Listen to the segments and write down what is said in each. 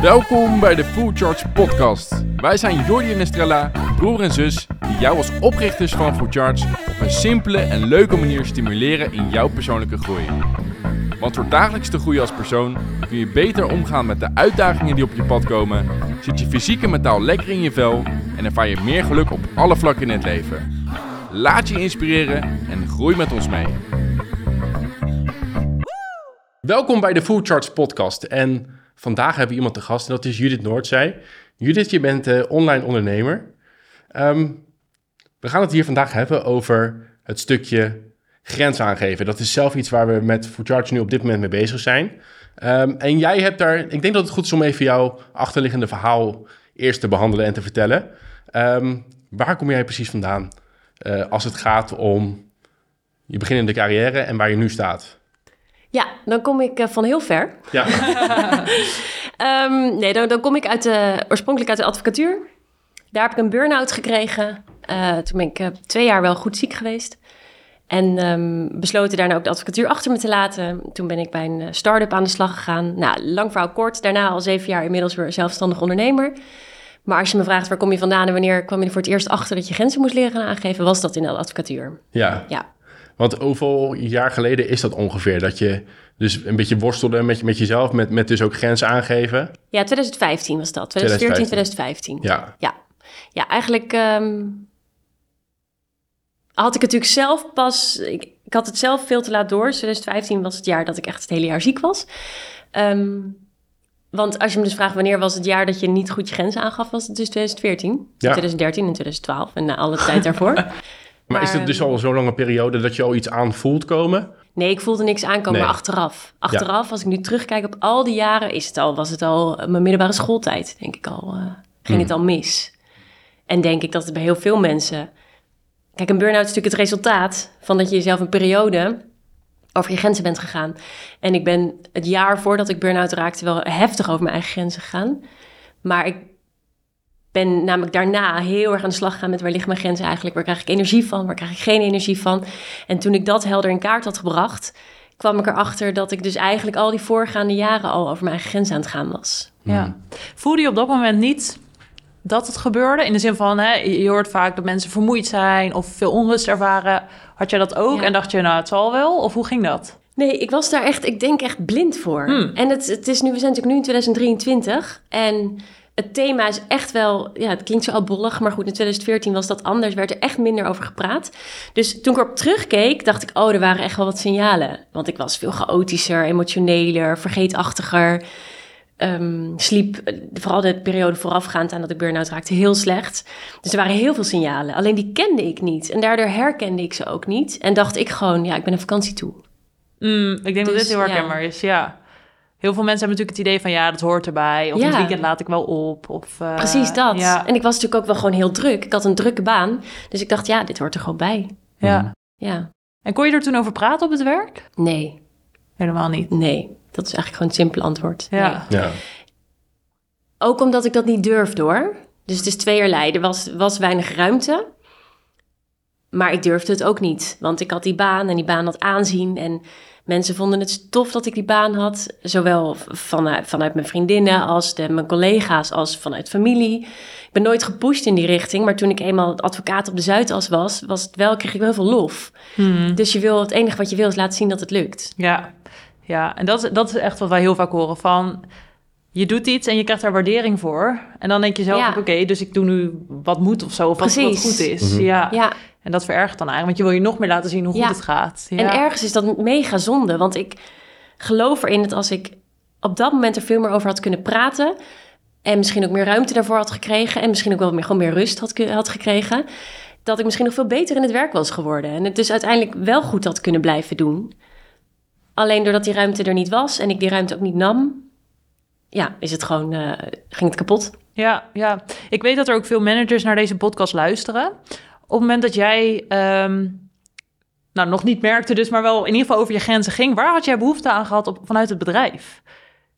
Welkom bij de Full Charge Podcast. Wij zijn Jordi en Estrella, broer en zus, die jou als oprichters van Full Charge op een simpele en leuke manier stimuleren in jouw persoonlijke groei. Want door dagelijks te groeien als persoon kun je beter omgaan met de uitdagingen die op je pad komen, zit je fysiek en mentaal lekker in je vel en ervaar je meer geluk op alle vlakken in het leven. Laat je inspireren en groei met ons mee. Welkom bij de Full Charge Podcast. En vandaag hebben we iemand te gast en dat is Judith Noordzij. Judith, je bent eh, online ondernemer. Ehm, we gaan het hier vandaag hebben over het stukje grens aangeven. Dat is zelf iets waar we met Full Charge nu op dit moment mee bezig zijn. Ehm, en jij hebt daar, ik denk dat het goed is om even jouw achterliggende verhaal eerst te behandelen en te vertellen. Ehm, waar kom jij precies vandaan eh, als het gaat om je beginnende carrière en waar je nu staat? Dan kom ik eh, van heel ver. Ja. Ehm, nee, dan, dan kom ik uit de, oorspronkelijk uit de advocatuur. Daar heb ik een burn-out gekregen. Eh, toen ben ik eh, twee jaar wel goed ziek geweest. En ehm, besloten daarna ook de advocatuur achter me te laten. Toen ben ik bij een start-up aan de slag gegaan. Nou, lang verhaal kort. Daarna al zeven jaar inmiddels weer zelfstandig ondernemer. Maar als je me vraagt waar kom je vandaan en wanneer kwam je er voor het eerst achter dat je grenzen moest leren aangeven, was dat in de advocatuur. ja. Ja. Want hoeveel jaar geleden is dat ongeveer? Dat je dus een beetje worstelde met, met jezelf, met, met dus ook grenzen aangeven? Ja, 2015 was dat. 2014, 2015. 2015. Ja. Ja, ja eigenlijk ehm, had ik het natuurlijk zelf pas... Ik, ik had het zelf veel te laat door. 2015 was het jaar dat ik echt het hele jaar ziek was. Ehm, want als je me dus vraagt wanneer was het jaar dat je niet goed je grenzen aangaf... was het dus 2014, Ja. 2013 en 2012 en na alle tijd daarvoor. Maar, is het dus al zo'n lange periode dat je al iets aan voelt komen? Nee, ik voelde niks aankomen, Nee. maar achteraf. Achteraf, als ik nu terugkijk op al die jaren, is het al, was het al mijn middelbare schooltijd, denk ik al. eh, ging het al mis. En denk ik dat het bij heel veel mensen... Kijk, een burn-out is natuurlijk het resultaat van dat je jezelf een periode over je grenzen bent gegaan. En ik ben het jaar voordat ik burn-out raakte wel heftig over mijn eigen grenzen gegaan. Maar ik ben namelijk daarna heel erg aan de slag gegaan met waar liggen mijn grenzen eigenlijk? Waar krijg ik energie van? Waar krijg ik geen energie van? En toen ik dat helder in kaart had gebracht, kwam ik erachter dat ik dus eigenlijk al die voorgaande jaren al over mijn eigen grenzen aan het gaan was. Ja. Voelde je op dat moment niet dat het gebeurde? In de zin van, hè, je hoort vaak dat mensen vermoeid zijn of veel onrust ervaren. Had jij dat ook? Ja. En dacht je, nou, het zal wel? Of hoe ging dat? Nee, ik was daar echt, ik denk echt blind voor. Hmm. En het, het is nu, we zijn natuurlijk nu in 2023 en het thema is echt wel, ja, het klinkt zo albollig, maar goed, in 2014 was dat anders, werd er echt minder over gepraat. Dus toen ik erop terugkeek, dacht ik, oh, er waren echt wel wat signalen. Want ik was veel chaotischer, emotioneler, vergeetachtiger. Ehm, sliep, eh, vooral de periode voorafgaand aan dat ik burn-out raakte, heel slecht. Dus er waren heel veel signalen. Alleen die kende ik niet. En daardoor herkende ik ze ook niet. En dacht ik gewoon, ja, ik ben een vakantie toe. Mm, ik denk dat Dus, dit heel ja. herkenbaar is, ja. Heel veel mensen hebben natuurlijk het idee van, ja, dat hoort erbij. Of Ja. het weekend laat ik wel op. Of, eh, Precies dat. Ja, En ik was natuurlijk ook wel gewoon heel druk. Ik had een drukke baan. Dus ik dacht, ja, dit hoort er gewoon bij. ja. Ja. En kon je er toen over praten op het werk? Nee, Helemaal niet. nee. Dat is eigenlijk gewoon het simpele antwoord. Ja. Nee. Ja. Ook omdat ik dat niet durfde hoor. Dus het is tweeërlei. Er was, was weinig ruimte. Maar ik durfde het ook niet. Want ik had die baan en die baan had aanzien. En mensen vonden het tof dat ik die baan had. Zowel vanuit, vanuit mijn vriendinnen als de, mijn collega's als vanuit familie. Ik ben nooit gepusht in die richting. Maar toen ik eenmaal advocaat op de Zuidas was, was het wel, kreeg ik wel heel veel lof. Hmm. Dus je wil, het enige wat je wil is laten zien dat het lukt. Ja, ja. en dat, is- dat is echt wat wij heel vaak horen van... Je doet iets en je krijgt daar waardering voor. En dan denk je zelf, Ja. ook, oké, dus ik doe nu wat moet of zo. Of wat, goed is. Mhm. Ja. Ja, En dat verergert dan eigenlijk, want je wil je nog meer laten zien hoe Ja. goed het gaat. Ja. En ergens is dat mega zonde, want ik geloof erin dat als ik op dat moment er veel meer over had kunnen praten en misschien ook meer ruimte daarvoor had gekregen en misschien ook wel meer, gewoon meer rust had, had gekregen, dat ik misschien nog veel beter in het werk was geworden en het dus uiteindelijk wel goed had kunnen blijven doen. Alleen doordat die ruimte er niet was en ik die ruimte ook niet nam, ja, is het gewoon, eh, ging het kapot. Ja, ja, ik weet dat er ook veel managers naar deze podcast luisteren. Op het moment dat jij, ehm, nou nog niet merkte dus, maar wel in ieder geval over je grenzen ging, waar had jij behoefte aan gehad op, vanuit het bedrijf?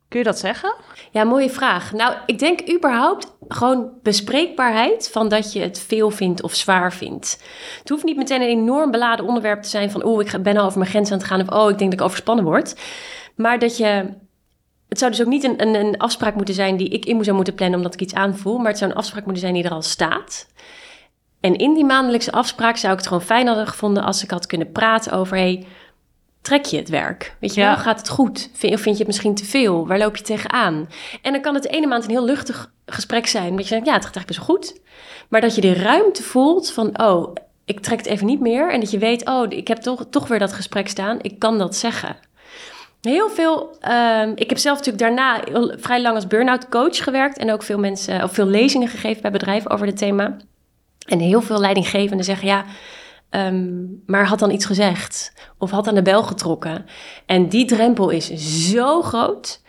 Kun je dat zeggen? Ja, mooie vraag. Nou, ik denk überhaupt gewoon bespreekbaarheid van dat je het veel vindt of zwaar vindt. Het hoeft niet meteen een enorm beladen onderwerp te zijn van, oh, ik ben al over mijn grens aan het gaan of, oh, ik denk dat ik overspannen word. Maar dat je het zou dus ook niet een, een, een afspraak moeten zijn die ik in zou moeten plannen omdat ik iets aanvoel, maar het zou een afspraak moeten zijn die er al staat. En in die maandelijkse afspraak zou ik het gewoon fijn hebben gevonden als ik had kunnen praten over, hey, trek je het werk? Weet je Ja. wel, gaat het goed? Vind, of vind je het misschien te veel? Waar loop je tegenaan? En dan kan het de ene maand een heel luchtig gesprek zijn, dat je denkt, ja, het gaat eigenlijk best wel goed. Maar dat je de ruimte voelt van, oh, ik trek het even niet meer. En dat je weet, oh, ik heb toch, toch weer dat gesprek staan. Ik kan dat zeggen. Heel veel. ehm, ik heb zelf natuurlijk daarna vrij lang als burn-out coach gewerkt. En ook veel mensen, of veel lezingen gegeven bij bedrijven over dit thema. En heel veel leidinggevenden zeggen ja. ehm, maar had dan iets gezegd of had aan de bel getrokken. En die drempel is zo groot.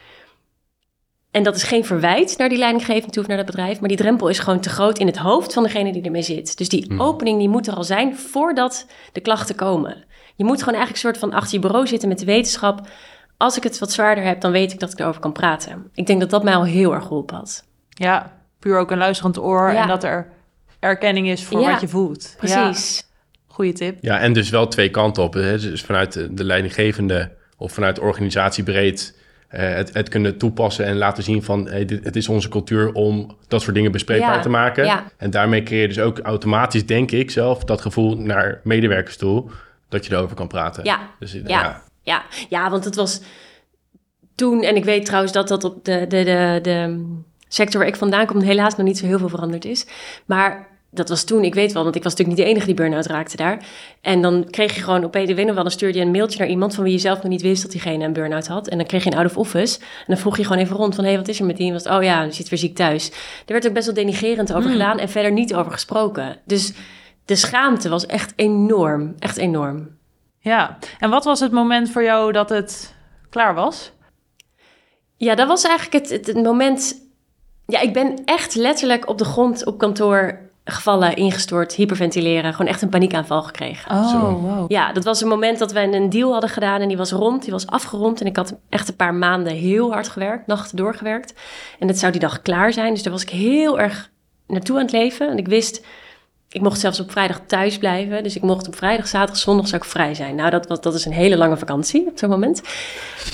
En dat is geen verwijt naar die leidinggevende toe of naar dat bedrijf. Maar die drempel is gewoon te groot in het hoofd van degene die ermee zit. Dus die opening die moet er al zijn voordat de klachten komen. Je moet gewoon eigenlijk een soort van achter je bureau zitten met de wetenschap. Als ik het wat zwaarder heb, dan weet ik dat ik erover kan praten. Ik denk dat dat mij al heel erg geholpen had. Ja, puur ook een luisterend oor Ja. en dat er erkenning is voor Ja, wat je voelt. Precies. Ja, goeie tip. Ja, en dus wel twee kanten op. Hè? Dus vanuit de de leidinggevende of vanuit de organisatie breed eh, het, het kunnen toepassen en laten zien van hey, dit, het is onze cultuur om dat soort dingen bespreekbaar Ja, te maken. ja. En daarmee creëer je dus ook automatisch, denk ik zelf, dat gevoel naar medewerkers toe dat je erover kan praten. Ja, Dus, eh, ja, ja. ja, want het was toen, en ik weet trouwens dat dat op de, de, de, de sector waar ik vandaan kom helaas nog niet zo heel veel veranderd is. Maar dat was toen, ik weet wel, want ik was natuurlijk niet de enige die burn-out raakte daar. En dan kreeg je gewoon op de winnen wel, dan stuurde je een mailtje naar iemand van wie je zelf nog niet wist dat diegene een burn-out had. En dan kreeg je een out of office. En dan vroeg je gewoon even rond van, hé, hey, wat is er met die? En was het, oh ja, die zit weer ziek thuis. Er werd ook best wel denigerend over gedaan en verder niet over gesproken. Dus de schaamte was echt enorm, echt enorm. Ja, en wat was het moment voor jou dat het klaar was? Ja, dat was eigenlijk het, het, het moment. Ja, ik ben echt letterlijk op de grond op kantoor gevallen, ingestort, hyperventileren. Gewoon echt een paniekaanval gekregen. Oh, wow. Ja, dat was een moment dat we een deal hadden gedaan en die was rond, die was afgerond. En ik had echt een paar maanden heel hard gewerkt, nachten doorgewerkt. En het zou die dag klaar zijn, dus daar was ik heel erg naartoe aan het leven. En ik wist, ik mocht zelfs op vrijdag thuis blijven. Dus ik mocht op vrijdag, zaterdag, zondag zou ik vrij zijn. Nou, dat, was, dat is een hele lange vakantie op zo'n moment.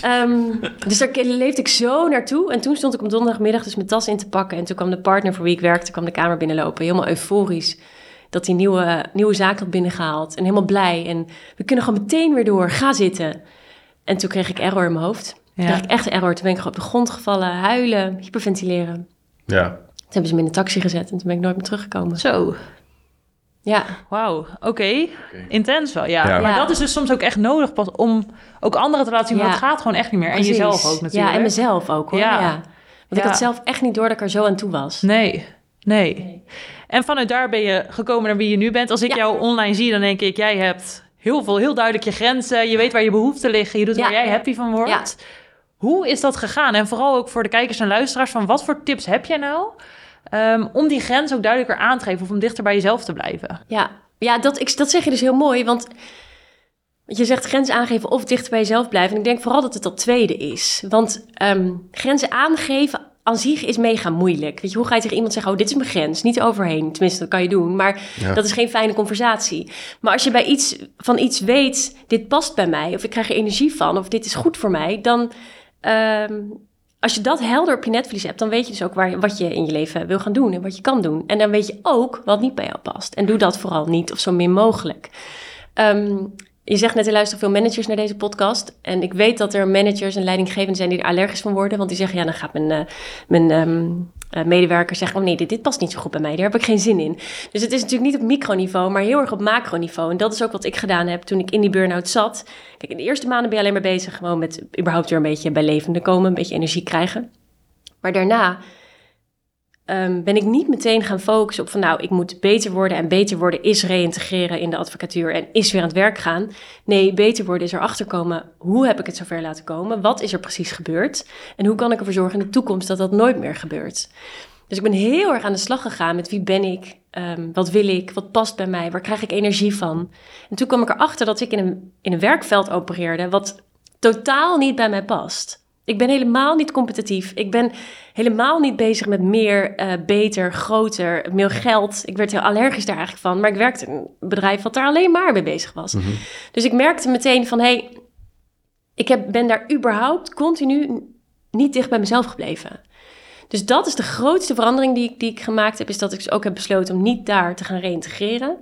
Ehm, dus daar leefde ik zo naartoe. En toen stond ik op donderdagmiddag dus mijn tas in te pakken. En toen kwam de partner voor wie ik werkte, kwam de kamer binnenlopen. Helemaal euforisch dat hij nieuwe, nieuwe zaak had binnengehaald. En helemaal blij. En we kunnen gewoon meteen weer door. Ga zitten. En toen kreeg ik error in mijn hoofd. Toen Ja. kreeg ik echt error. Toen ben ik gewoon op de grond gevallen, huilen, hyperventileren. Ja. Toen hebben ze me in een taxi gezet en toen ben ik nooit meer teruggekomen. Zo, Ja, wauw. Oké, intens wel, ja. Ja. Maar Ja. dat is dus soms ook echt nodig pas om ook anderen te laten zien, want Ja. het gaat gewoon echt niet meer. En jezelf ook natuurlijk. Ja, en mezelf ook hoor. Ja. Ja. Want ik had zelf echt niet door dat ik er zo aan toe was. Nee, nee. En vanuit daar ben je gekomen naar wie je nu bent. Als ik Ja. jou online zie, dan denk ik, jij hebt heel veel, heel duidelijk je grenzen. Je weet waar je behoeften liggen. Je doet Ja. waar jij happy van wordt. Hoe is dat gegaan? En vooral ook voor de kijkers en luisteraars, van wat voor tips heb jij nou ehm, om die grens ook duidelijker aan te geven of om dichter bij jezelf te blijven? Ja, ja dat, ik, dat zeg je dus heel mooi. Want je zegt grenzen aangeven of dichter bij jezelf blijven. En ik denk vooral dat het dat tweede is. Want ehm, grenzen aangeven aan zich is mega moeilijk. Weet je, hoe ga je tegen iemand zeggen, oh, dit is mijn grens, niet overheen. Tenminste, dat kan je doen, maar Ja. dat is geen fijne conversatie. Maar als je bij iets, van iets weet, dit past bij mij, of ik krijg er energie van, of dit is goed voor mij, dan... ehm, als je dat helder op je netvlies hebt, dan weet je dus ook waar, wat je in je leven wil gaan doen en wat je kan doen. En dan weet je ook wat niet bij jou past. En doe dat vooral niet of zo min mogelijk. Ehm, je zegt net, er luisteren veel managers naar deze podcast. En ik weet dat er managers en leidinggevenden zijn die er allergisch van worden. Want die zeggen, ja, dan gaat mijn, eh, mijn ehm, eh, medewerker zeggen... oh nee, dit, dit past niet zo goed bij mij, daar heb ik geen zin in. Dus het is natuurlijk niet op microniveau, maar heel erg op macroniveau. En dat is ook wat ik gedaan heb toen ik in die burn-out zat. Kijk, in de eerste maanden ben je alleen maar bezig... gewoon met überhaupt weer een beetje bij levende komen, een beetje energie krijgen. Maar daarna ehm, ben ik niet meteen gaan focussen op van nou, ik moet beter worden. En beter worden is reïntegreren in de advocatuur en is weer aan het werk gaan. Nee, beter worden is erachter komen, hoe heb ik het zover laten komen? Wat is er precies gebeurd? En hoe kan ik ervoor zorgen in de toekomst dat dat nooit meer gebeurt? Dus ik ben heel erg aan de slag gegaan met wie ben ik, Ehm, wat wil ik, wat past bij mij, waar krijg ik energie van? En toen kwam ik erachter dat ik in een, in een werkveld opereerde wat totaal niet bij mij past. Ik ben helemaal niet competitief. Ik ben helemaal niet bezig met meer, eh, beter, groter, meer geld. Ik werd heel allergisch daar eigenlijk van. Maar ik werkte in een bedrijf wat daar alleen maar mee bezig was. Dus ik merkte meteen van, hé, hey, ik heb, ben daar überhaupt continu niet dicht bij mezelf gebleven. Dus dat is de grootste verandering die ik, die ik gemaakt heb, is dat ik dus ook heb besloten om niet daar te gaan reïntegreren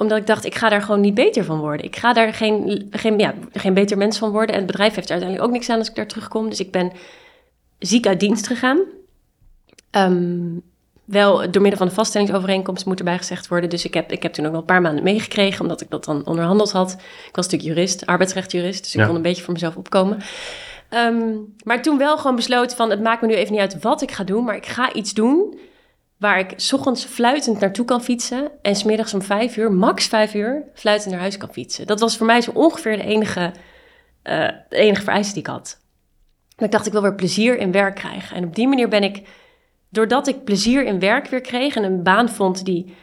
omdat ik dacht, ik ga daar gewoon niet beter van worden. Ik ga daar geen, geen, ja, geen beter mens van worden. En het bedrijf heeft er uiteindelijk ook niks aan als ik daar terugkom. Dus ik ben ziek uit dienst gegaan. Ehm, wel door middel van de vaststellingsovereenkomst moet erbij gezegd worden. Dus ik heb, ik heb toen ook nog een paar maanden meegekregen, omdat ik dat dan onderhandeld had. Ik was natuurlijk jurist, arbeidsrechtjurist, dus ik Ja. kon een beetje voor mezelf opkomen. Ehm, maar toen wel gewoon besloten van, het maakt me nu even niet uit wat ik ga doen, maar ik ga iets doen waar ik 's ochtends fluitend naartoe kan fietsen en smiddags om vijf uur, max vijf uur, fluitend naar huis kan fietsen. Dat was voor mij zo ongeveer de enige, eh, enige vereiste die ik had. En ik dacht, ik wil weer plezier in werk krijgen. En op die manier ben ik, doordat ik plezier in werk weer kreeg en een baan vond die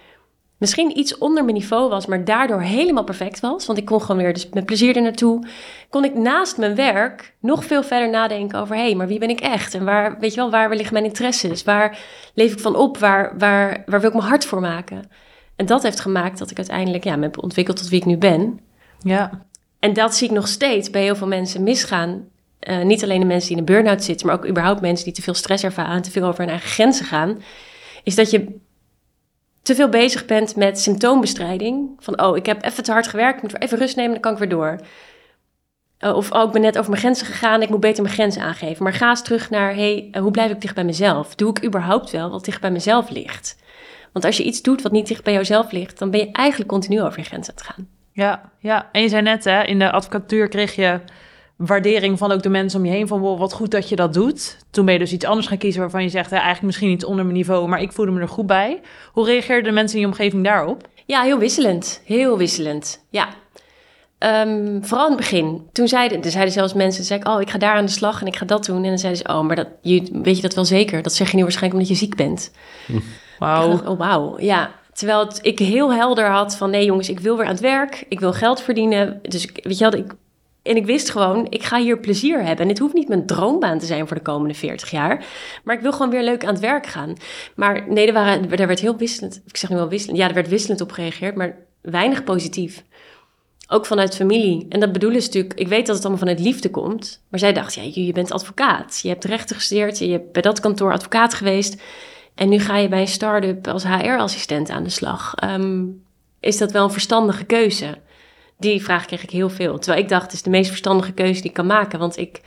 misschien iets onder mijn niveau was, maar daardoor helemaal perfect was. Want ik kon gewoon weer dus met plezier er naartoe. Kon ik naast mijn werk nog veel verder nadenken over, hé, hey, maar wie ben ik echt? En waar, weet je wel, waar liggen mijn interesses? Waar leef ik van op? Waar, waar, waar wil ik mijn hart voor maken? En dat heeft gemaakt dat ik uiteindelijk ja, me heb ontwikkeld tot wie ik nu ben. Ja. En dat zie ik nog steeds bij heel veel mensen misgaan. Eh, niet alleen de mensen die in een burn-out zitten, maar ook überhaupt mensen die te veel stress ervaren en te veel over hun eigen grenzen gaan. Is dat je te veel bezig bent met symptoombestrijding. Van, oh, ik heb even te hard gewerkt, ik moet even rust nemen, dan kan ik weer door. Eh, of, oh, ik ben net over mijn grenzen gegaan, ik moet beter mijn grenzen aangeven. Maar ga eens terug naar, hey, eh, hoe blijf ik dicht bij mezelf? Doe ik überhaupt wel wat dicht bij mezelf ligt? Want als je iets doet wat niet dicht bij jouzelf ligt, dan ben je eigenlijk continu over je grenzen aan het gaan. Ja, ja. En je zei net, hè, in de advocatuur kreeg je waardering van ook de mensen om je heen. Van, wow, wat goed dat je dat doet. Toen ben je dus iets anders gaan kiezen waarvan je zegt... Hè, eigenlijk misschien niet onder mijn niveau, maar ik voelde me er goed bij. Hoe reageerden de mensen in je omgeving daarop? Ja, heel wisselend. Heel wisselend. Ja. Ehm, vooral in het begin. Toen zeiden, er zeiden zelfs mensen, zei ik, oh, ik ga daar aan de slag en ik ga dat doen. En dan zeiden ze, oh, maar dat, je, weet je dat wel zeker? Dat zeg je nu waarschijnlijk omdat je ziek bent. Wauw. Ik dacht, oh, wauw. Ja. Terwijl het, ik heel helder had van, nee jongens, ik wil weer aan het werk. Ik wil geld verdienen. Dus ik, weet je wel, ik, en ik wist gewoon, ik ga hier plezier hebben. En dit hoeft niet mijn droombaan te zijn voor de komende 40 jaar. Maar ik wil gewoon weer leuk aan het werk gaan. Maar nee, er, waren, er werd heel wisselend. Ik zeg nu wel wisselend. Ja, er werd wisselend op gereageerd, maar weinig positief. Ook vanuit familie. En dat bedoelen ze natuurlijk... Ik weet dat het allemaal vanuit liefde komt. Maar zij dacht, ja, je bent advocaat. Je hebt rechten gestudeerd. Je hebt bij dat kantoor advocaat geweest. En nu ga je bij een start-up als HR-assistent aan de slag. Ehm, is dat wel een verstandige keuze? Die vraag kreeg ik heel veel. Terwijl ik dacht, het is de meest verstandige keuze die ik kan maken. Want ik,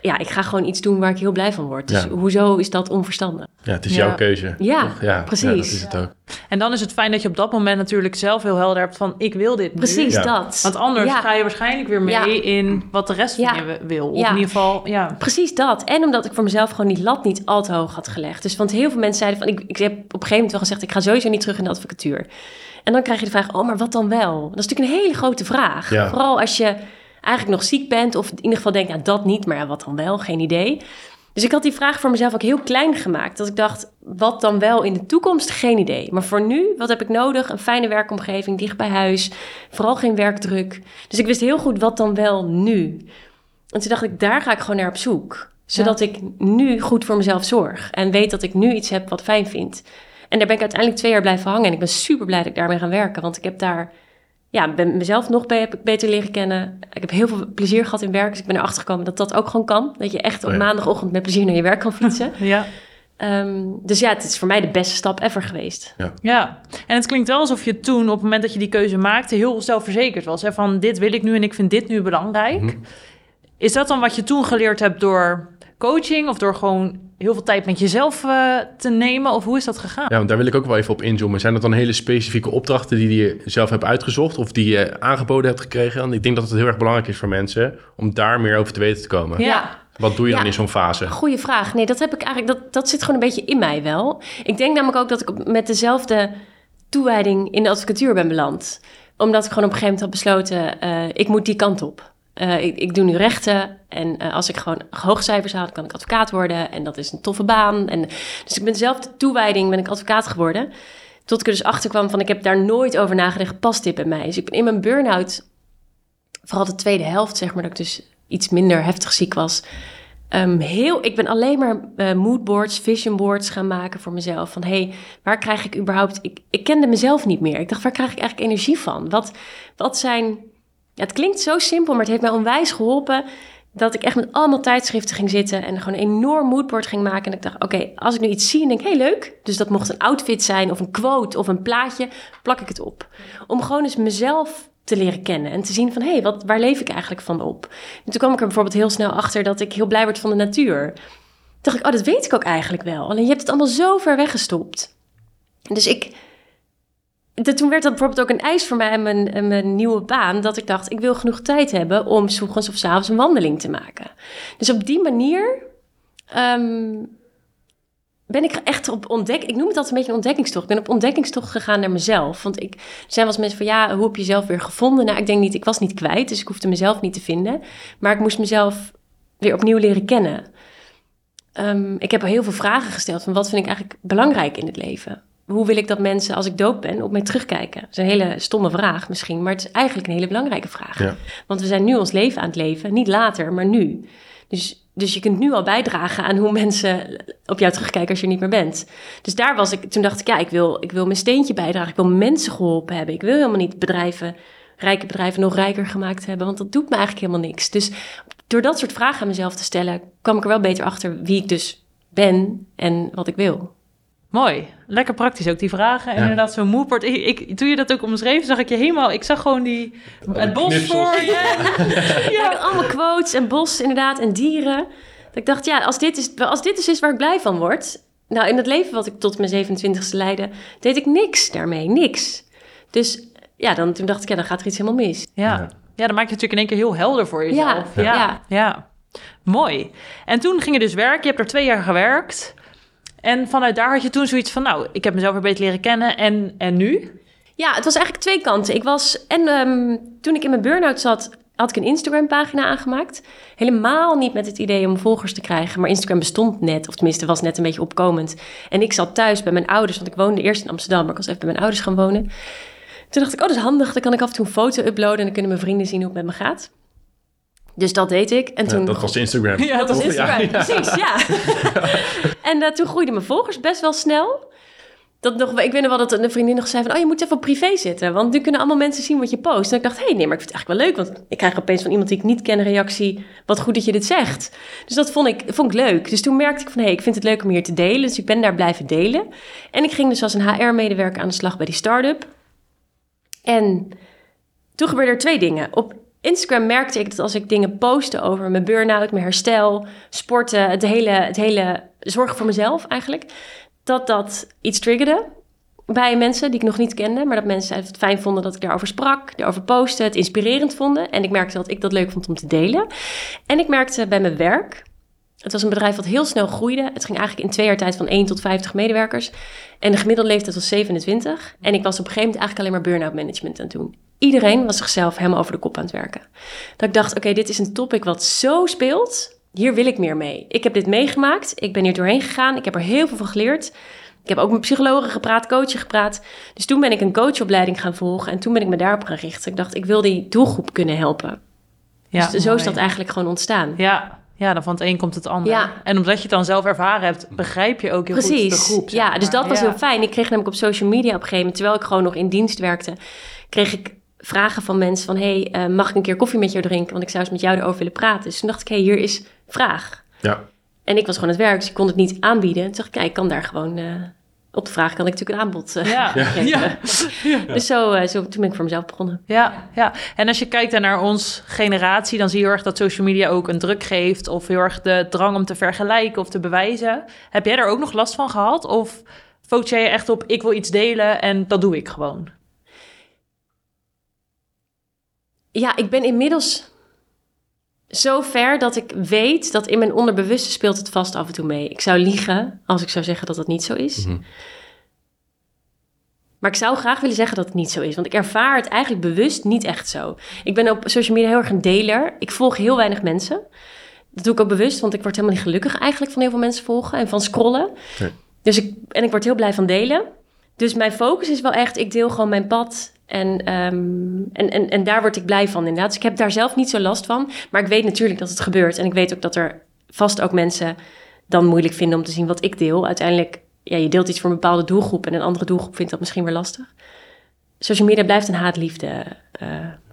ja, ik ga gewoon iets doen waar ik heel blij van word. Dus Ja. hoezo is dat onverstandig? Ja, het is Ja. jouw keuze. Ja, ja precies. Ja, dat is het ook. En dan is het fijn dat je op dat moment natuurlijk zelf heel helder hebt van... ik wil dit nu. Precies Ja. dat. Want anders Ja. ga je waarschijnlijk weer mee Ja. in wat de rest van je wil. Of Ja. in ieder geval, ja. Precies dat. En omdat ik voor mezelf gewoon die lat niet al te hoog had gelegd. Dus want heel veel mensen zeiden van... Ik, ik heb op een gegeven moment wel gezegd... ik ga sowieso niet terug in de advocatuur. En dan krijg je de vraag... oh, maar wat dan wel? Dat is natuurlijk een hele grote vraag. Ja. Vooral als je eigenlijk nog ziek bent... of in ieder geval denkt, nou dat niet, maar ja, wat dan wel? Geen idee. Dus ik had die vraag voor mezelf ook heel klein gemaakt. Dat ik dacht, wat dan wel in de toekomst? Geen idee. Maar voor nu, wat heb ik nodig? Een fijne werkomgeving, dicht bij huis. Vooral geen werkdruk. Dus ik wist heel goed, wat dan wel nu? En toen dacht ik, daar ga ik gewoon naar op zoek. Zodat ik nu goed voor mezelf zorg. En weet dat ik nu iets heb wat fijn vind. En daar ben ik uiteindelijk twee jaar blijven hangen. En ik ben super blij dat ik daarmee ga werken. Want ik heb daar, ja, ben mezelf nog beter leren kennen. Ik heb heel veel plezier gehad in werk. Dus ik ben erachter gekomen dat dat ook gewoon kan. Dat je echt op Oh ja. maandagochtend met plezier naar je werk kan fietsen. ja. Ehm, dus ja, het is voor mij de beste stap ever geweest. Ja, en het klinkt wel alsof je toen, op het moment dat je die keuze maakte, heel zelfverzekerd was. Hè? Van dit wil ik nu en ik vind dit nu belangrijk. Mhm. Is dat dan wat je toen geleerd hebt door coaching of door gewoon heel veel tijd met jezelf eh, te nemen? Of hoe is dat gegaan? Ja, want daar wil ik ook wel even op inzoomen. Zijn dat dan hele specifieke opdrachten die je zelf hebt uitgezocht of die je aangeboden hebt gekregen? Want ik denk dat het heel erg belangrijk is voor mensen om daar meer over te weten te komen. Ja. Wat doe je dan in zo'n fase? Goeie vraag. Nee, dat heb ik eigenlijk. Dat, dat zit gewoon een beetje in mij wel. Ik denk namelijk ook dat ik met dezelfde toewijding in de advocatuur ben beland. Omdat ik gewoon op een gegeven moment had besloten: eh, ik moet die kant op. Eh, ik, doe nu rechten. En eh, als ik gewoon hoge cijfers haal, kan ik advocaat worden. En dat is een toffe baan. En, dus ik ben dezelfde toewijding ben ik advocaat geworden. Tot ik er dus achter kwam van ik heb daar nooit over nagedacht. Past dit bij mij? Dus ik ben in mijn burn-out, vooral de tweede helft, zeg maar, dat ik dus iets minder heftig ziek was. Ehm, heel, ik ben alleen maar eh, moodboards, vision boards gaan maken voor mezelf. Van hey, waar krijg ik überhaupt... Ik, ik kende mezelf niet meer. Ik dacht, waar krijg ik eigenlijk energie van? Wat, wat zijn... Het klinkt zo simpel, maar het heeft mij onwijs geholpen. dat ik echt met allemaal tijdschriften ging zitten en gewoon een enorm moodboard ging maken. En ik dacht, oké, als ik nu iets zie en denk, hey, leuk. Dus dat mocht een outfit zijn of een quote of een plaatje, plak ik het op. Om gewoon eens mezelf te leren kennen en te zien van, hé, hey, wat, waar leef ik eigenlijk van op? En toen kwam ik er bijvoorbeeld heel snel achter dat ik heel blij werd van de natuur. Toen dacht ik, oh, dat weet ik ook eigenlijk wel. Alleen je hebt het allemaal zo ver weggestopt. Dus ik toen werd dat bijvoorbeeld ook een eis voor mij en mijn, mijn, nieuwe baan. Dat ik dacht, ik wil genoeg tijd hebben om s of s avonds een wandeling te maken. Dus op die manier ehm, ben ik echt op ontdek. Ik noem het altijd een beetje een ontdekkingstocht. Ik ben op ontdekkingstocht gegaan naar mezelf. Want ik zijn wel eens mensen van ja, hoe heb je jezelf weer gevonden? Nou, ik denk niet, ik was niet kwijt, dus ik hoefde mezelf niet te vinden. Maar ik moest mezelf weer opnieuw leren kennen. Um, ik heb heel veel vragen gesteld van wat vind ik eigenlijk belangrijk in het leven? Hoe wil ik dat mensen, als ik dood ben, op mij terugkijken? Dat is een hele stomme vraag misschien, maar het is eigenlijk een hele belangrijke vraag. Ja. Want we zijn nu ons leven aan het leven, niet later, maar nu. Dus, dus je kunt nu al bijdragen aan hoe mensen op jou terugkijken als je er niet meer bent. Dus daar was ik, toen dacht ik, ja, ik wil, ik wil mijn steentje bijdragen. Ik wil mensen geholpen hebben. Ik wil helemaal niet bedrijven, rijke bedrijven nog rijker gemaakt hebben, want dat doet me eigenlijk helemaal niks. Dus door dat soort vragen aan mezelf te stellen, kwam ik er wel beter achter wie ik dus ben en wat ik wil. Mooi. Lekker praktisch ook die vragen. En inderdaad, zo'n moodboard. Ik, ik, toen je dat ook omschreef, zag ik je helemaal... Ik zag gewoon die, het bos voor je. ja. allemaal quotes en bos inderdaad en dieren. Dat ik dacht, ja, als dit, is, als dit dus is waar ik blij van word... Nou, in het leven wat ik tot mijn 27e leidde, deed ik niks daarmee. Niks. Dus ja, dan, toen dacht ik, ja, dan gaat er iets helemaal mis. Ja, ja. dan maak je natuurlijk in één keer heel helder voor jezelf. Ja, ja. ja. Mooi. En toen ging je dus werken. Je hebt er twee jaar gewerkt. En vanuit daar had je toen zoiets van, nou, ik heb mezelf weer beter leren kennen. En, en nu? Ja, het was eigenlijk twee kanten. Ik was, en ehm, toen ik in mijn burn-out zat, had ik een Instagram-pagina aangemaakt. Helemaal niet met het idee om volgers te krijgen, maar Instagram bestond net, of tenminste was net een beetje opkomend. En ik zat thuis bij mijn ouders, want ik woonde eerst in Amsterdam, maar ik was even bij mijn ouders gaan wonen. Toen dacht ik, oh, dat is handig, dan kan ik af en toe een foto uploaden en dan kunnen mijn vrienden zien hoe het met me gaat. Dus dat deed ik. En toen, dat was Instagram. Ja, dat was Instagram, precies, ja. en uh, toen groeiden mijn volgers best wel snel. Dat nog, ik weet nog wel dat een vriendin nog zei van... oh, je moet even op privé zitten, want nu kunnen allemaal mensen zien wat je post. En ik dacht, hé, hey, nee, maar ik vind het eigenlijk wel leuk... want ik krijg opeens van iemand die ik niet ken een reactie... wat goed dat je dit zegt. Dus dat vond ik, vond ik leuk. Dus toen merkte ik van, hé, hey, ik vind het leuk om hier te delen. Dus ik ben daar blijven delen. En ik ging dus als een HR-medewerker aan de slag bij die start-up. En toen gebeurden er twee dingen. Op Instagram merkte ik dat als ik dingen postte over mijn burn-out, mijn herstel, sporten, het hele, het hele zorgen voor mezelf eigenlijk, dat dat iets triggerde bij mensen die ik nog niet kende, maar dat mensen het fijn vonden dat ik daarover sprak, daarover postte, het inspirerend vonden. En ik merkte dat ik dat leuk vond om te delen. En ik merkte bij mijn werk, het was een bedrijf dat heel snel groeide. Het ging eigenlijk in twee jaar tijd van 1 tot 50 medewerkers. En de gemiddelde leeftijd was 27. En ik was op een gegeven moment eigenlijk alleen maar burn-out management aan het doen. Iedereen was zichzelf helemaal over de kop aan het werken. Dat ik dacht, oké, dit is een topic wat zo speelt. Hier wil ik meer mee. Ik heb dit meegemaakt. Ik ben hier doorheen gegaan. Ik heb er heel veel van geleerd. Ik heb ook met psychologen gepraat, coachen gepraat. Dus toen ben ik een coachopleiding gaan volgen. En toen ben ik me daarop gaan richten. Ik dacht, ik wil die doelgroep kunnen helpen. Ja, dus zo is dat eigenlijk gewoon ontstaan. Ja, ja, dan van het een komt het ander. Ja. En omdat je het dan zelf ervaren hebt, begrijp je ook heel Precies. goed de groep. Ja, dus dat was heel fijn. Ik kreeg namelijk op social media op een gegeven moment, terwijl ik gewoon nog in dienst werkte, kreeg ik vragen van mensen van... hey, uh, mag ik een keer koffie met jou drinken? Want ik zou eens met jou erover willen praten. Dus toen dacht ik, hé, hey, hier is vraag. Ja. En ik was gewoon aan het werk, dus ik kon het niet aanbieden. Toen dacht ik, kijk, ik kan daar gewoon... Uh, op de vraag kan ik natuurlijk een aanbod uh, ja. geven. Ja. ja. Dus zo, zo, toen ben ik voor mezelf begonnen. Ja, ja. En als je kijkt naar ons generatie... dan zie je heel erg dat social media ook een druk geeft... of heel erg de drang om te vergelijken of te bewijzen. Heb jij daar ook nog last van gehad? Of focus jij je echt op, ik wil iets delen en dat doe ik gewoon? Ja, ik ben inmiddels zo ver dat ik weet dat in mijn onderbewuste speelt het vast af en toe mee. Ik zou liegen als ik zou zeggen dat dat niet zo is. Mhm. Maar ik zou graag willen zeggen dat het niet zo is. Want ik ervaar het eigenlijk bewust niet echt zo. Ik ben op social media heel erg een deler. Ik volg heel weinig mensen. Dat doe ik ook bewust, want ik word helemaal niet gelukkig eigenlijk van heel veel mensen volgen en van scrollen. Dus ik, en ik word heel blij van delen. Dus mijn focus is wel echt, ik deel gewoon mijn pad en, ehm, en, en, en daar word ik blij van inderdaad. Dus ik heb daar zelf niet zo last van. Maar ik weet natuurlijk dat het gebeurt. En ik weet ook dat er vast ook mensen dan moeilijk vinden om te zien wat ik deel. Uiteindelijk, ja, je deelt iets voor een bepaalde doelgroep... en een andere doelgroep vindt dat misschien weer lastig. Social media blijft een haatliefde uh,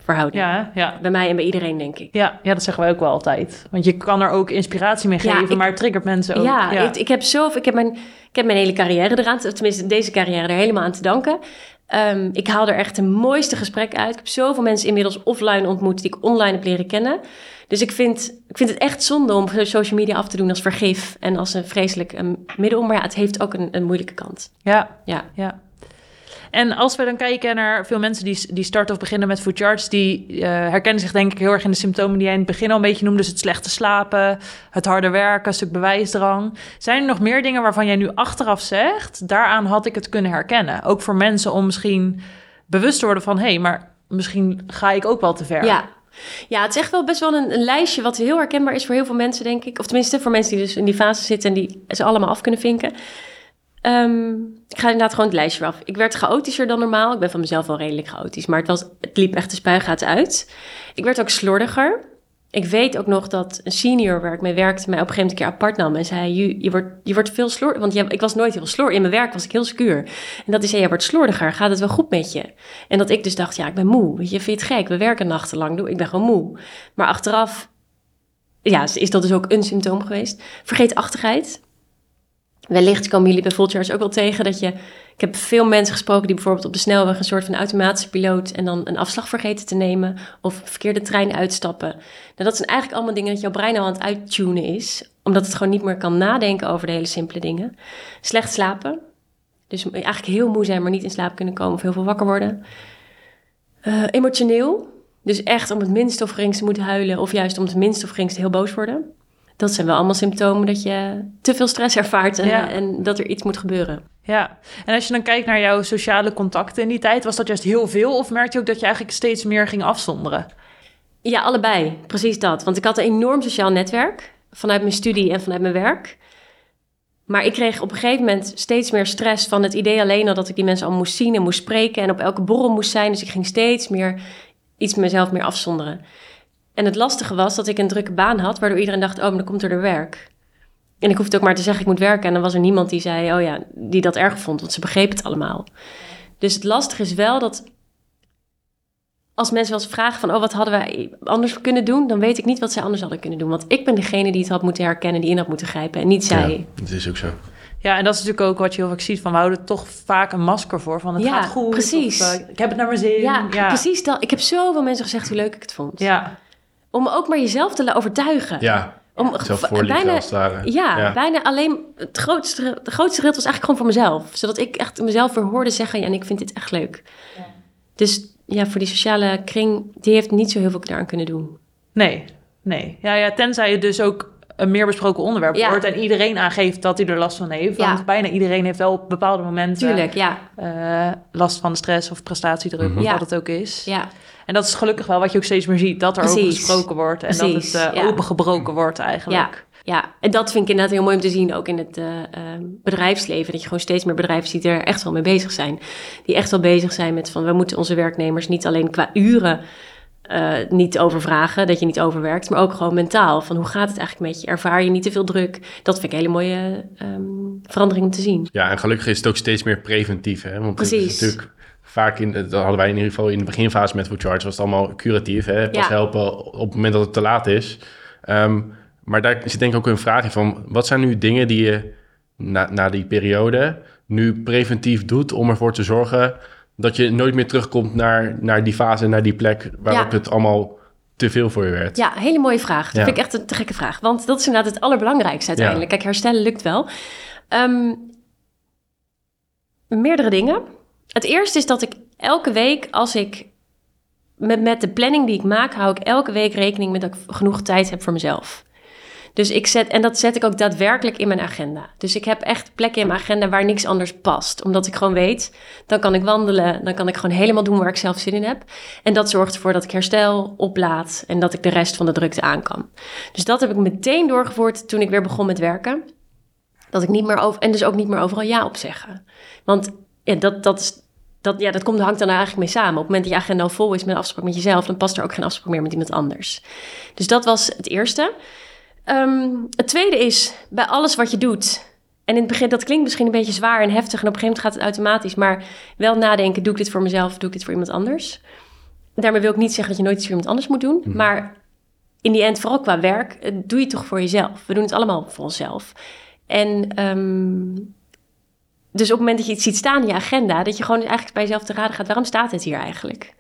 verhouding. Ja, ja. Bij mij en bij iedereen, denk ik. Ja, ja, dat zeggen wij ook wel altijd. Want je kan er ook inspiratie mee Ja, geven, ik- maar het triggert mensen ook. Ja, Ik, ik heb zelf, ik heb mijn, ik heb mijn hele carrière eraan, tenminste deze carrière er helemaal aan te danken. Ehm, ik haal er echt de mooiste gesprekken uit. Ik heb zoveel mensen inmiddels offline ontmoet die ik online heb leren kennen. Dus ik vind, ik vind het echt zonde om social media af te doen als vergif en als een vreselijk middel. Maar ja, het heeft ook een, een moeilijke kant. ja, Ja. ja. En als we dan kijken naar veel mensen die, die starten of beginnen met food charts, die eh, herkennen zich denk ik heel erg in de symptomen die jij in het begin al een beetje noemde. Dus het slechte slapen, het harde werken, een stuk bewijsdrang. Zijn er nog meer dingen waarvan jij nu achteraf zegt, daaraan had ik het kunnen herkennen? Ook voor mensen om misschien bewust te worden van, hé, hey, maar misschien ga ik ook wel te ver. Ja. Ja, het is echt wel best wel een, een, lijstje wat heel herkenbaar is voor heel veel mensen, denk ik. Of tenminste voor mensen die dus in die fase zitten en die ze allemaal af kunnen vinken. Um, ik ga inderdaad gewoon het lijstje af. Ik werd chaotischer dan normaal. Ik ben van mezelf wel redelijk chaotisch, maar het, was, het liep echt de spuigaten uit. Ik werd ook slordiger. Ik weet ook nog dat een senior waar ik mee werkte mij op een gegeven moment een keer apart nam en zei: Je, je, wordt, je wordt veel slordiger. Want je, ik was nooit heel slordig. In mijn werk was ik heel secuur. En dat hij zei: Je wordt slordiger. Gaat het wel goed met je? En dat ik dus dacht: Ja, ik ben moe. Weet je, vind je het gek? We werken nachtenlang. Ik ben gewoon moe. Maar achteraf ja, is dat dus ook een symptoom geweest. Vergeetachtigheid. Wellicht komen jullie bij Volcharge ook wel tegen dat je... Ik heb veel mensen gesproken die bijvoorbeeld op de snelweg... een soort van automatische piloot en dan een afslag vergeten te nemen... of verkeerde trein uitstappen. Nou, dat zijn eigenlijk allemaal dingen dat jouw brein al aan het uittunen is... omdat het gewoon niet meer kan nadenken over de hele simpele dingen. Slecht slapen. Dus eigenlijk heel moe zijn, maar niet in slaap kunnen komen... of heel veel wakker worden. Uh, emotioneel. Dus echt om het minst of geringste moeten huilen... of juist om het minst of geringste heel boos worden dat zijn wel allemaal symptomen dat je te veel stress ervaart en, ja. en, dat er iets moet gebeuren. Ja, en als je dan kijkt naar jouw sociale contacten in die tijd, was dat juist heel veel? Of merkte je ook dat je eigenlijk steeds meer ging afzonderen? Ja, allebei. Precies dat. Want ik had een enorm sociaal netwerk vanuit mijn studie en vanuit mijn werk. Maar ik kreeg op een gegeven moment steeds meer stress van het idee alleen al dat ik die mensen al moest zien en moest spreken en op elke borrel moest zijn. Dus ik ging steeds meer iets mezelf meer afzonderen. En het lastige was dat ik een drukke baan had, waardoor iedereen dacht: oh, maar dan komt er de werk. En ik hoefde ook maar te zeggen: ik moet werken. En dan was er niemand die zei: oh ja, die dat erg vond, want ze begreep het allemaal. Dus het lastige is wel dat als mensen wel eens vragen van, oh, wat hadden wij anders kunnen doen? Dan weet ik niet wat zij anders hadden kunnen doen. Want ik ben degene die het had moeten herkennen, die in had moeten grijpen en niet zij. Ja, dat is ook zo. Ja, en dat is natuurlijk ook wat je heel vaak ziet van, we houden toch vaak een masker voor van, het ja, gaat goed. precies. Of, uh, ik heb het naar mijn zin. Ja, ja, precies dat. Ik heb zoveel mensen gezegd hoe leuk ik het vond. Ja. Om ook maar jezelf te overtuigen. Ja, om, zelf bijna, als ja, ja, bijna alleen het grootste, de grootste gedeelte was eigenlijk gewoon voor mezelf. Zodat ik echt mezelf weer hoorde zeggen, ja, en ik vind dit echt leuk. Ja. Dus ja, voor die sociale kring, die heeft niet zo heel veel daaraan kunnen doen. Nee, nee. Ja, ja tenzij je dus ook een meer besproken onderwerp ja. wordt en iedereen aangeeft dat hij er last van heeft. Want ja. bijna iedereen heeft wel op bepaalde momenten Tuurlijk, ja. Uh, last van stress of prestatiedruk, mm-hmm. of ja. wat het ook is. Ja. En dat is gelukkig wel wat je ook steeds meer ziet, dat er Precies. over gesproken wordt en Precies. dat het uh, ja. opengebroken wordt eigenlijk. Ja. ja, en dat vind ik inderdaad heel mooi om te zien, ook in het uh, bedrijfsleven. Dat je gewoon steeds meer bedrijven ziet die er echt wel mee bezig zijn. Die echt wel bezig zijn met van, we moeten onze werknemers niet alleen qua uren uh, niet overvragen, dat je niet overwerkt, maar ook gewoon mentaal. Van hoe gaat het eigenlijk met je? Ervaar je niet te veel druk? Dat vind ik een hele mooie um, verandering om te zien. Ja, en gelukkig is het ook steeds meer preventief. Hè? Want Precies. het is natuurlijk vaak, in, dat hadden wij in ieder geval in de beginfase met Food Charge, was het allemaal curatief. Hè? Pas Ja. helpen op het moment dat het te laat is. Ehm, maar daar zit denk ik ook een vraag in van, wat zijn nu dingen die je na, na die periode nu preventief doet om ervoor te zorgen dat je nooit meer terugkomt naar, naar die fase, naar die plek waarop Ja. het allemaal te veel voor je werd. Ja, hele mooie vraag. Dat Ja. vind ik echt een te gekke vraag. Want dat is inderdaad het allerbelangrijkste uiteindelijk. Kijk, herstellen lukt wel. Ehm, meerdere dingen. Het eerste is dat ik elke week, als ik met, met de planning die ik maak, hou ik elke week rekening met dat ik genoeg tijd heb voor mezelf. Dus ik zet, en dat zet ik ook daadwerkelijk in mijn agenda. Dus ik heb echt plekken in mijn agenda waar niks anders past. Omdat ik gewoon weet, dan kan ik wandelen, dan kan ik gewoon helemaal doen waar ik zelf zin in heb. En dat zorgt ervoor dat ik herstel, oplaad en dat ik de rest van de drukte aan kan. Dus dat heb ik meteen doorgevoerd toen ik weer begon met werken. Dat ik niet meer over, en dus ook niet meer overal ja op zeggen. Want ja, dat, dat is dat, ja, dat komt, hangt dan eigenlijk mee samen. Op het moment dat je agenda al vol is met een afspraak met jezelf, dan past er ook geen afspraak meer met iemand anders. Dus dat was het eerste. Um, het tweede is, bij alles wat je doet, en in het begin, dat klinkt misschien een beetje zwaar en heftig, en op een gegeven moment gaat het automatisch, maar wel nadenken, doe ik dit voor mezelf, doe ik dit voor iemand anders? daarmee wil ik niet zeggen dat je nooit iets voor iemand anders moet doen. Mhm. Maar in die end, vooral qua werk, eh, doe je het toch voor jezelf. We doen het allemaal voor onszelf. En ehm, dus op het moment dat je iets ziet staan in je agenda, dat je gewoon eigenlijk bij jezelf te raden gaat, waarom staat dit hier eigenlijk?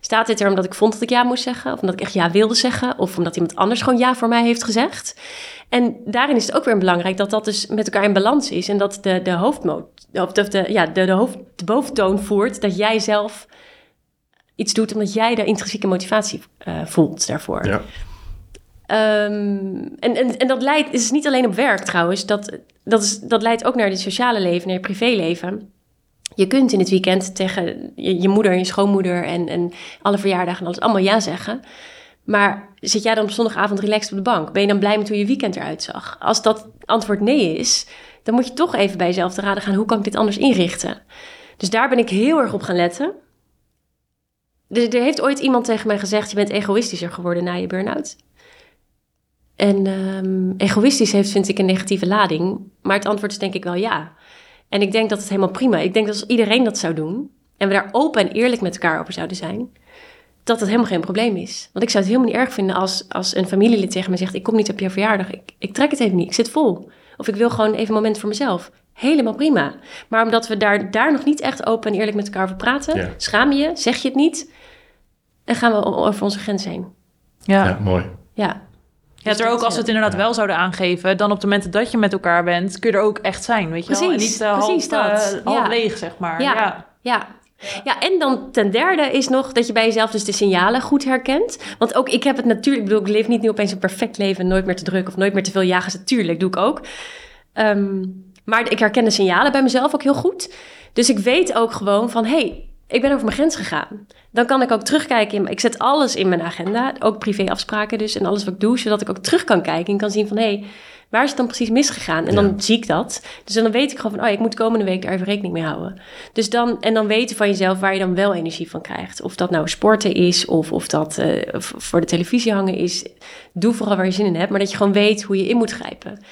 Staat dit er omdat ik vond dat ik ja moest zeggen? Of omdat ik echt ja wilde zeggen? Of omdat iemand anders gewoon ja voor mij heeft gezegd? En daarin is het ook weer belangrijk dat dat dus met elkaar in balans is. En dat de, de hoofdmoot, of de, de, ja, de, de, hoofd, de boventoon voert. Dat jij zelf iets doet omdat jij de intrinsieke motivatie eh, voelt daarvoor. Ja. Ehm, en, en, en dat leidt, is niet alleen op werk trouwens, dat, dat, is, dat leidt ook naar het sociale leven, naar je privéleven. Je kunt in het weekend tegen je, je moeder en je schoonmoeder en, en alle verjaardagen en alles allemaal ja zeggen. Maar zit jij dan op zondagavond relaxed op de bank? Ben je dan blij met hoe je weekend eruit zag? Als dat antwoord nee is, dan moet je toch even bij jezelf te raden gaan, hoe kan ik dit anders inrichten? Dus daar ben ik heel erg op gaan letten. Er, er heeft ooit iemand tegen mij gezegd, je bent egoïstischer geworden na je burn-out. En ehm, egoïstisch heeft, vind ik, een negatieve lading. Maar het antwoord is denk ik wel ja. En ik denk dat het helemaal prima. Ik denk dat als iedereen dat zou doen... en we daar open en eerlijk met elkaar over zouden zijn... dat het helemaal geen probleem is. Want ik zou het helemaal niet erg vinden als, als een familielid tegen me zegt... ik kom niet op jouw verjaardag, ik, ik trek het even niet, ik zit vol. Of ik wil gewoon even een moment voor mezelf. Helemaal prima. Maar omdat we daar, daar nog niet echt open en eerlijk met elkaar over praten... Ja. schaam je, zeg je het niet... en gaan we over onze grens heen. Ja. Ja, mooi. Ja, Ja, Dus er ook als we het ja. inderdaad wel zouden aangeven, dan op de momenten dat je met elkaar bent, kun je er ook echt zijn, weet je wel? En Precies, niet eh, precies half, dat. eh, half Ja. leeg, zeg maar. Ja. Ja. Ja. Ja, en dan ten derde is nog dat je bij jezelf dus de signalen goed herkent. Want ook ik heb het natuurlijk, ik bedoel, ik leef niet nu opeens een perfect leven, nooit meer te druk of nooit meer te veel jagen. Natuurlijk, doe ik ook. Ehm, maar ik herken de signalen bij mezelf ook heel goed. Dus ik weet ook gewoon van, hé, hey, ik ben over mijn grens gegaan. Dan kan ik ook terugkijken. In, ik zet alles in mijn agenda, ook privéafspraken dus en alles wat ik doe, zodat ik ook terug kan kijken en kan zien van, hé, hey, waar is het dan precies misgegaan? En dan zie ik dat. Dus dan weet ik gewoon van, oh, ik moet komende week daar even rekening mee houden. Dus dan, en dan weten van jezelf waar je dan wel energie van krijgt. Of dat nou sporten is, of, of dat eh, voor de televisie hangen is. Doe vooral waar je zin in hebt, maar dat je gewoon weet hoe je in moet grijpen.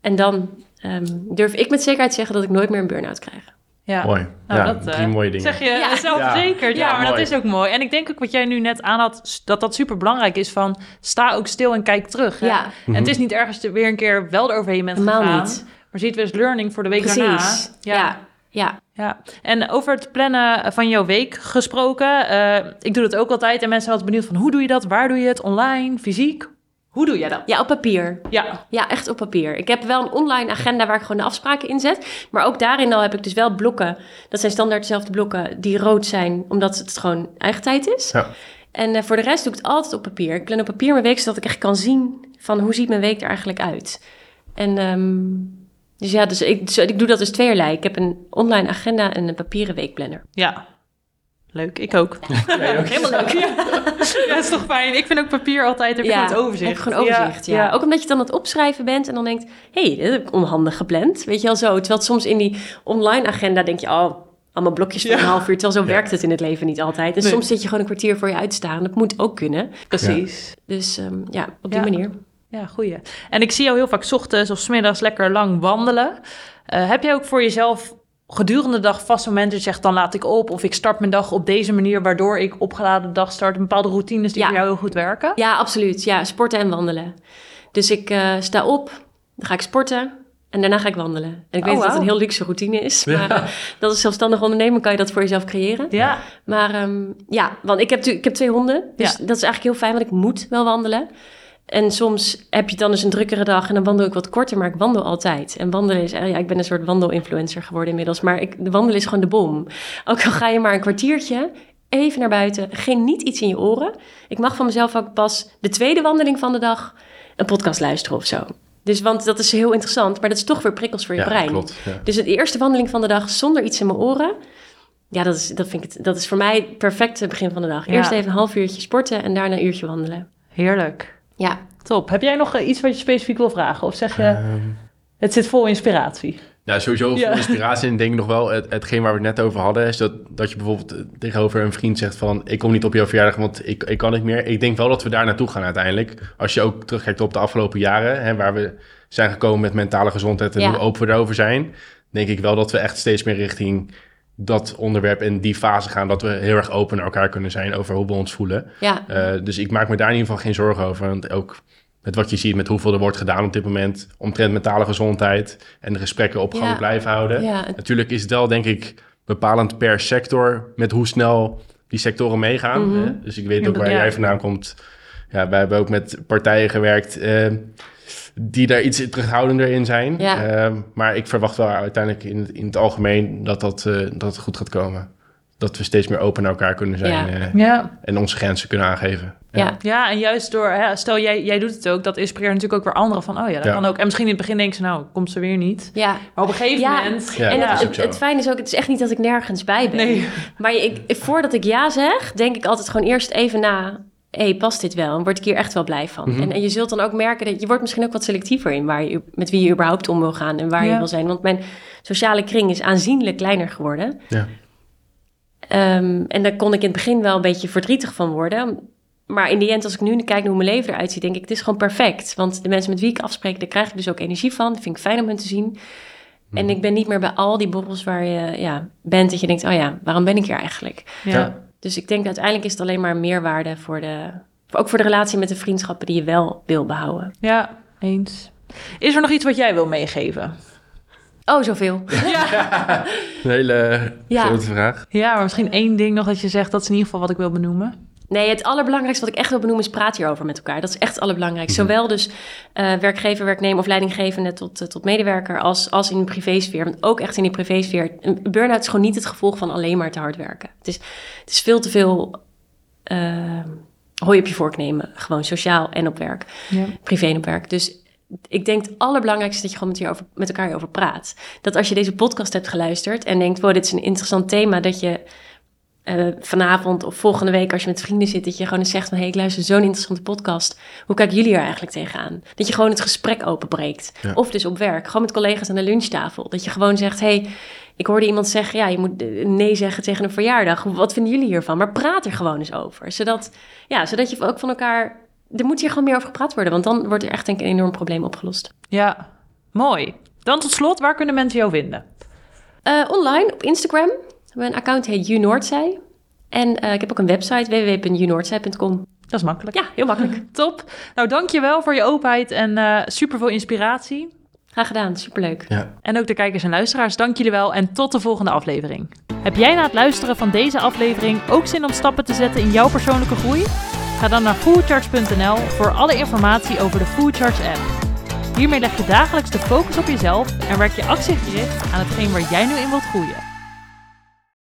En dan ehm, durf ik met zekerheid zeggen dat ik nooit meer een burn-out krijg. Ja. Mooi. Nou, ja, dat, eh, drie mooie dingen. Zeg je Ja. zelfverzekerd. Ja, Ja, maar dat is ook mooi. En ik denk ook wat jij nu net aan had, dat dat super belangrijk is van sta ook stil en kijk terug. Hè? Ja. En het is niet ergens te- weer een keer wel eroverheen bent Helemaal gegaan. niet. Maar zie het weer als learning voor de week daarna. Precies. Ja. ja. Ja, en over het plannen van jouw week gesproken. eh, ik doe dat ook altijd. En mensen zijn altijd benieuwd van hoe doe je dat? Waar doe je het? Online? Fysiek? Hoe doe jij dat? Ja, op papier. Ja, Ja, echt op papier. Ik heb wel een online agenda waar ik gewoon de afspraken in zet. Maar ook daarin al heb ik dus wel blokken. Dat zijn standaard dezelfde blokken die rood zijn, omdat het gewoon eigen tijd is. Ja. En eh, voor de rest doe ik het altijd op papier. Ik plan op papier mijn week, zodat ik echt kan zien van hoe ziet mijn week er eigenlijk uit. En ehm, dus ja, dus ik, dus ik doe dat dus tweeërlei. Ik heb een online agenda en een papieren weekplanner. ja. Leuk, ik ook. Helemaal leuk. Ja. ja, is toch fijn. Ik vind ook papier altijd, heb je gewoon het overzicht. Heb gewoon overzicht, ja. Ook omdat je dan aan het opschrijven bent en dan denkt... hé, hey, dit heb ik onhandig gepland. Weet je wel zo. Terwijl het soms in die online agenda denk je... oh, allemaal blokjes van Ja. een half uur. Terwijl zo werkt het in het leven niet altijd. En Nee. soms zit je gewoon een kwartier voor je uitstaan. Dat moet ook kunnen. Precies. Dus ehm, ja, op die Ja. manier. Ja, goeie. En ik zie jou heel vaak 's ochtends of 's middags lekker lang wandelen. Eh, heb jij ook voor jezelf gedurende de dag vast momenten dat je zegt... dan laat ik op of ik start mijn dag op deze manier... waardoor ik opgeladen dag start. Bepaalde routines die Ja. voor jou heel goed werken? Ja, absoluut. Ja, sporten en wandelen. Dus ik eh, sta op, dan ga ik sporten... En daarna ga ik wandelen. En ik weet Oh, dat het een heel luxe routine is. Ja. Maar dat is zelfstandig ondernemer, kan je dat voor jezelf creëren. Ja. Maar ehm, ja, want ik heb, ik heb twee honden. Dus Ja. dat is eigenlijk heel fijn, want ik moet wel wandelen. En soms heb je dan eens een drukkere dag en dan wandel ik wat korter, maar ik wandel altijd. En wandelen is, eh, ja, ik ben een soort wandelinfluencer geworden inmiddels, maar ik, de wandelen is gewoon de bom. Ook al ga je maar een kwartiertje, even naar buiten, geen niet iets in je oren. Ik mag van mezelf ook pas de tweede wandeling van de dag een podcast luisteren of zo. Dus, want dat is heel interessant, maar dat is toch weer prikkels voor je Ja, brein. klopt. Ja. Dus de eerste wandeling van de dag zonder iets in mijn oren. Ja, dat is, dat vind ik, het- dat is voor mij het perfecte begin van de dag. Ja. Eerst even een half uurtje sporten en daarna een uurtje wandelen. Heerlijk. Ja, Top. Heb jij nog eh, iets wat je specifiek wil vragen? Of zeg je, Ehm, het zit vol inspiratie? Ja, sowieso Ja. voor inspiratie. En ik denk nog wel, het, hetgeen waar we het net over hadden, is dat, dat je bijvoorbeeld eh, tegenover een vriend zegt van, ik kom niet op jouw verjaardag, want ik, ik kan niet meer. Ik denk wel dat we daar naartoe gaan uiteindelijk. Als je ook terugkijkt op de afgelopen jaren, hè, waar we zijn gekomen met mentale gezondheid en Ja. hoe open we daarover zijn, denk ik wel dat we echt steeds meer richting dat onderwerp en die fase gaan dat we heel erg open naar elkaar kunnen zijn over hoe we ons voelen. Ja, Eh, dus ik maak me daar in ieder geval geen zorgen over. Want ook met wat je ziet, met hoeveel er wordt gedaan op dit moment omtrent mentale gezondheid en de gesprekken op gang Ja. blijven houden. ja, Natuurlijk is het wel, denk ik, bepalend per sector met hoe snel die sectoren meegaan. Mhm. hè? Dus ik weet ook waar ja. jij vandaan komt. Ja, wij hebben ook met partijen gewerkt eh, die daar iets terughoudender in zijn. Ja. Eh, maar ik verwacht wel uiteindelijk in, het- in het algemeen dat, dat, eh, dat het goed gaat komen. Dat we steeds meer open naar elkaar kunnen zijn Ja. eh, Ja. en onze grenzen kunnen aangeven. ja. Ja, en juist door, hè, stel jij, jij doet het ook, dat inspireert natuurlijk ook weer anderen van, oh ja, dat Ja. kan ook. En misschien in het begin denken ze, nou, komt ze weer niet. ja. Maar op een gegeven Ja. moment... Ja, en het, het fijne is ook, het is echt niet dat ik nergens bij ben. Nee. Maar ik, voordat ik ja zeg, denk ik altijd gewoon eerst even na. Hé, hey, past dit wel? En word ik hier echt wel blij van? Mhm. en, en je zult dan ook merken dat je wordt misschien ook wat selectiever in waar je, met wie je überhaupt om wil gaan en waar Ja. je wil zijn. Want mijn sociale kring is aanzienlijk kleiner geworden. Ja. Ehm, en daar kon ik in het begin wel een beetje verdrietig van worden. Maar in die end, als ik nu kijk naar hoe mijn leven eruit ziet, denk ik, het is gewoon perfect. Want de mensen met wie ik afspreek, daar krijg ik dus ook energie van. Dat vind ik fijn om hen te zien. En ik ben niet meer bij al die borrels waar je ja, bent, dat je denkt, oh ja, waarom ben ik hier eigenlijk? Ja. Ja. Dus ik denk uiteindelijk is het alleen maar meerwaarde voor de, ook voor de relatie met de vriendschappen die je wel wil behouden. ja, eens. Is er nog iets wat jij wil meegeven? Oh, zoveel. Een hele Ja. grote vraag. Ja, maar misschien één ding nog dat je zegt, dat is in ieder geval wat ik wil benoemen. Nee, het allerbelangrijkste wat ik echt wil benoemen is praat hierover met elkaar. Dat is echt het allerbelangrijkste. Zowel dus eh, werkgever, werknemer of leidinggevende tot, eh, tot medewerker als, als in de privésfeer. Want ook echt in die privésfeer. Een burn-out is gewoon niet het gevolg van alleen maar te hard werken. Het is, het is veel te veel eh hooi op je vork nemen. Gewoon sociaal en op werk. Ja. privé en op werk. Dus ik denk het allerbelangrijkste dat je gewoon met, hierover, met elkaar hierover praat. Dat als je deze podcast hebt geluisterd en denkt, wow, dit is een interessant thema, dat je eh, vanavond of volgende week als je met vrienden zit, dat je gewoon eens zegt van, hé, hey, ik luister zo'n interessante podcast. Hoe kijken jullie er eigenlijk tegenaan? Dat je gewoon het gesprek openbreekt. Ja. Of dus op werk, gewoon met collega's aan de lunchtafel. Dat je gewoon zegt, hé, hey, ik hoorde iemand zeggen, ja, je moet nee zeggen tegen een verjaardag. Wat vinden jullie hiervan? Maar praat er gewoon eens over. Zodat, ja, zodat je ook van elkaar... Er moet hier gewoon meer over gepraat worden, want dan wordt er echt denk ik een enorm probleem opgelost. Ja, mooi. Dan tot slot, waar kunnen mensen jou vinden? Eh, online op Instagram. Mijn account heet YouNoordzij. En eh, ik heb ook een website, www.unoordzij.com. Dat is makkelijk. Ja, heel makkelijk. Top. Nou, dankjewel voor je openheid en eh super veel inspiratie. Graag gedaan, superleuk. Ja. En ook de kijkers en luisteraars, dank jullie wel en tot de volgende aflevering. Heb jij na het luisteren van deze aflevering ook zin om stappen te zetten in jouw persoonlijke groei? Ga dan naar foodcharge.nl voor alle informatie over de Foodcharge app. Hiermee leg je dagelijks de focus op jezelf en werk je actiegericht aan hetgeen waar jij nu in wilt groeien.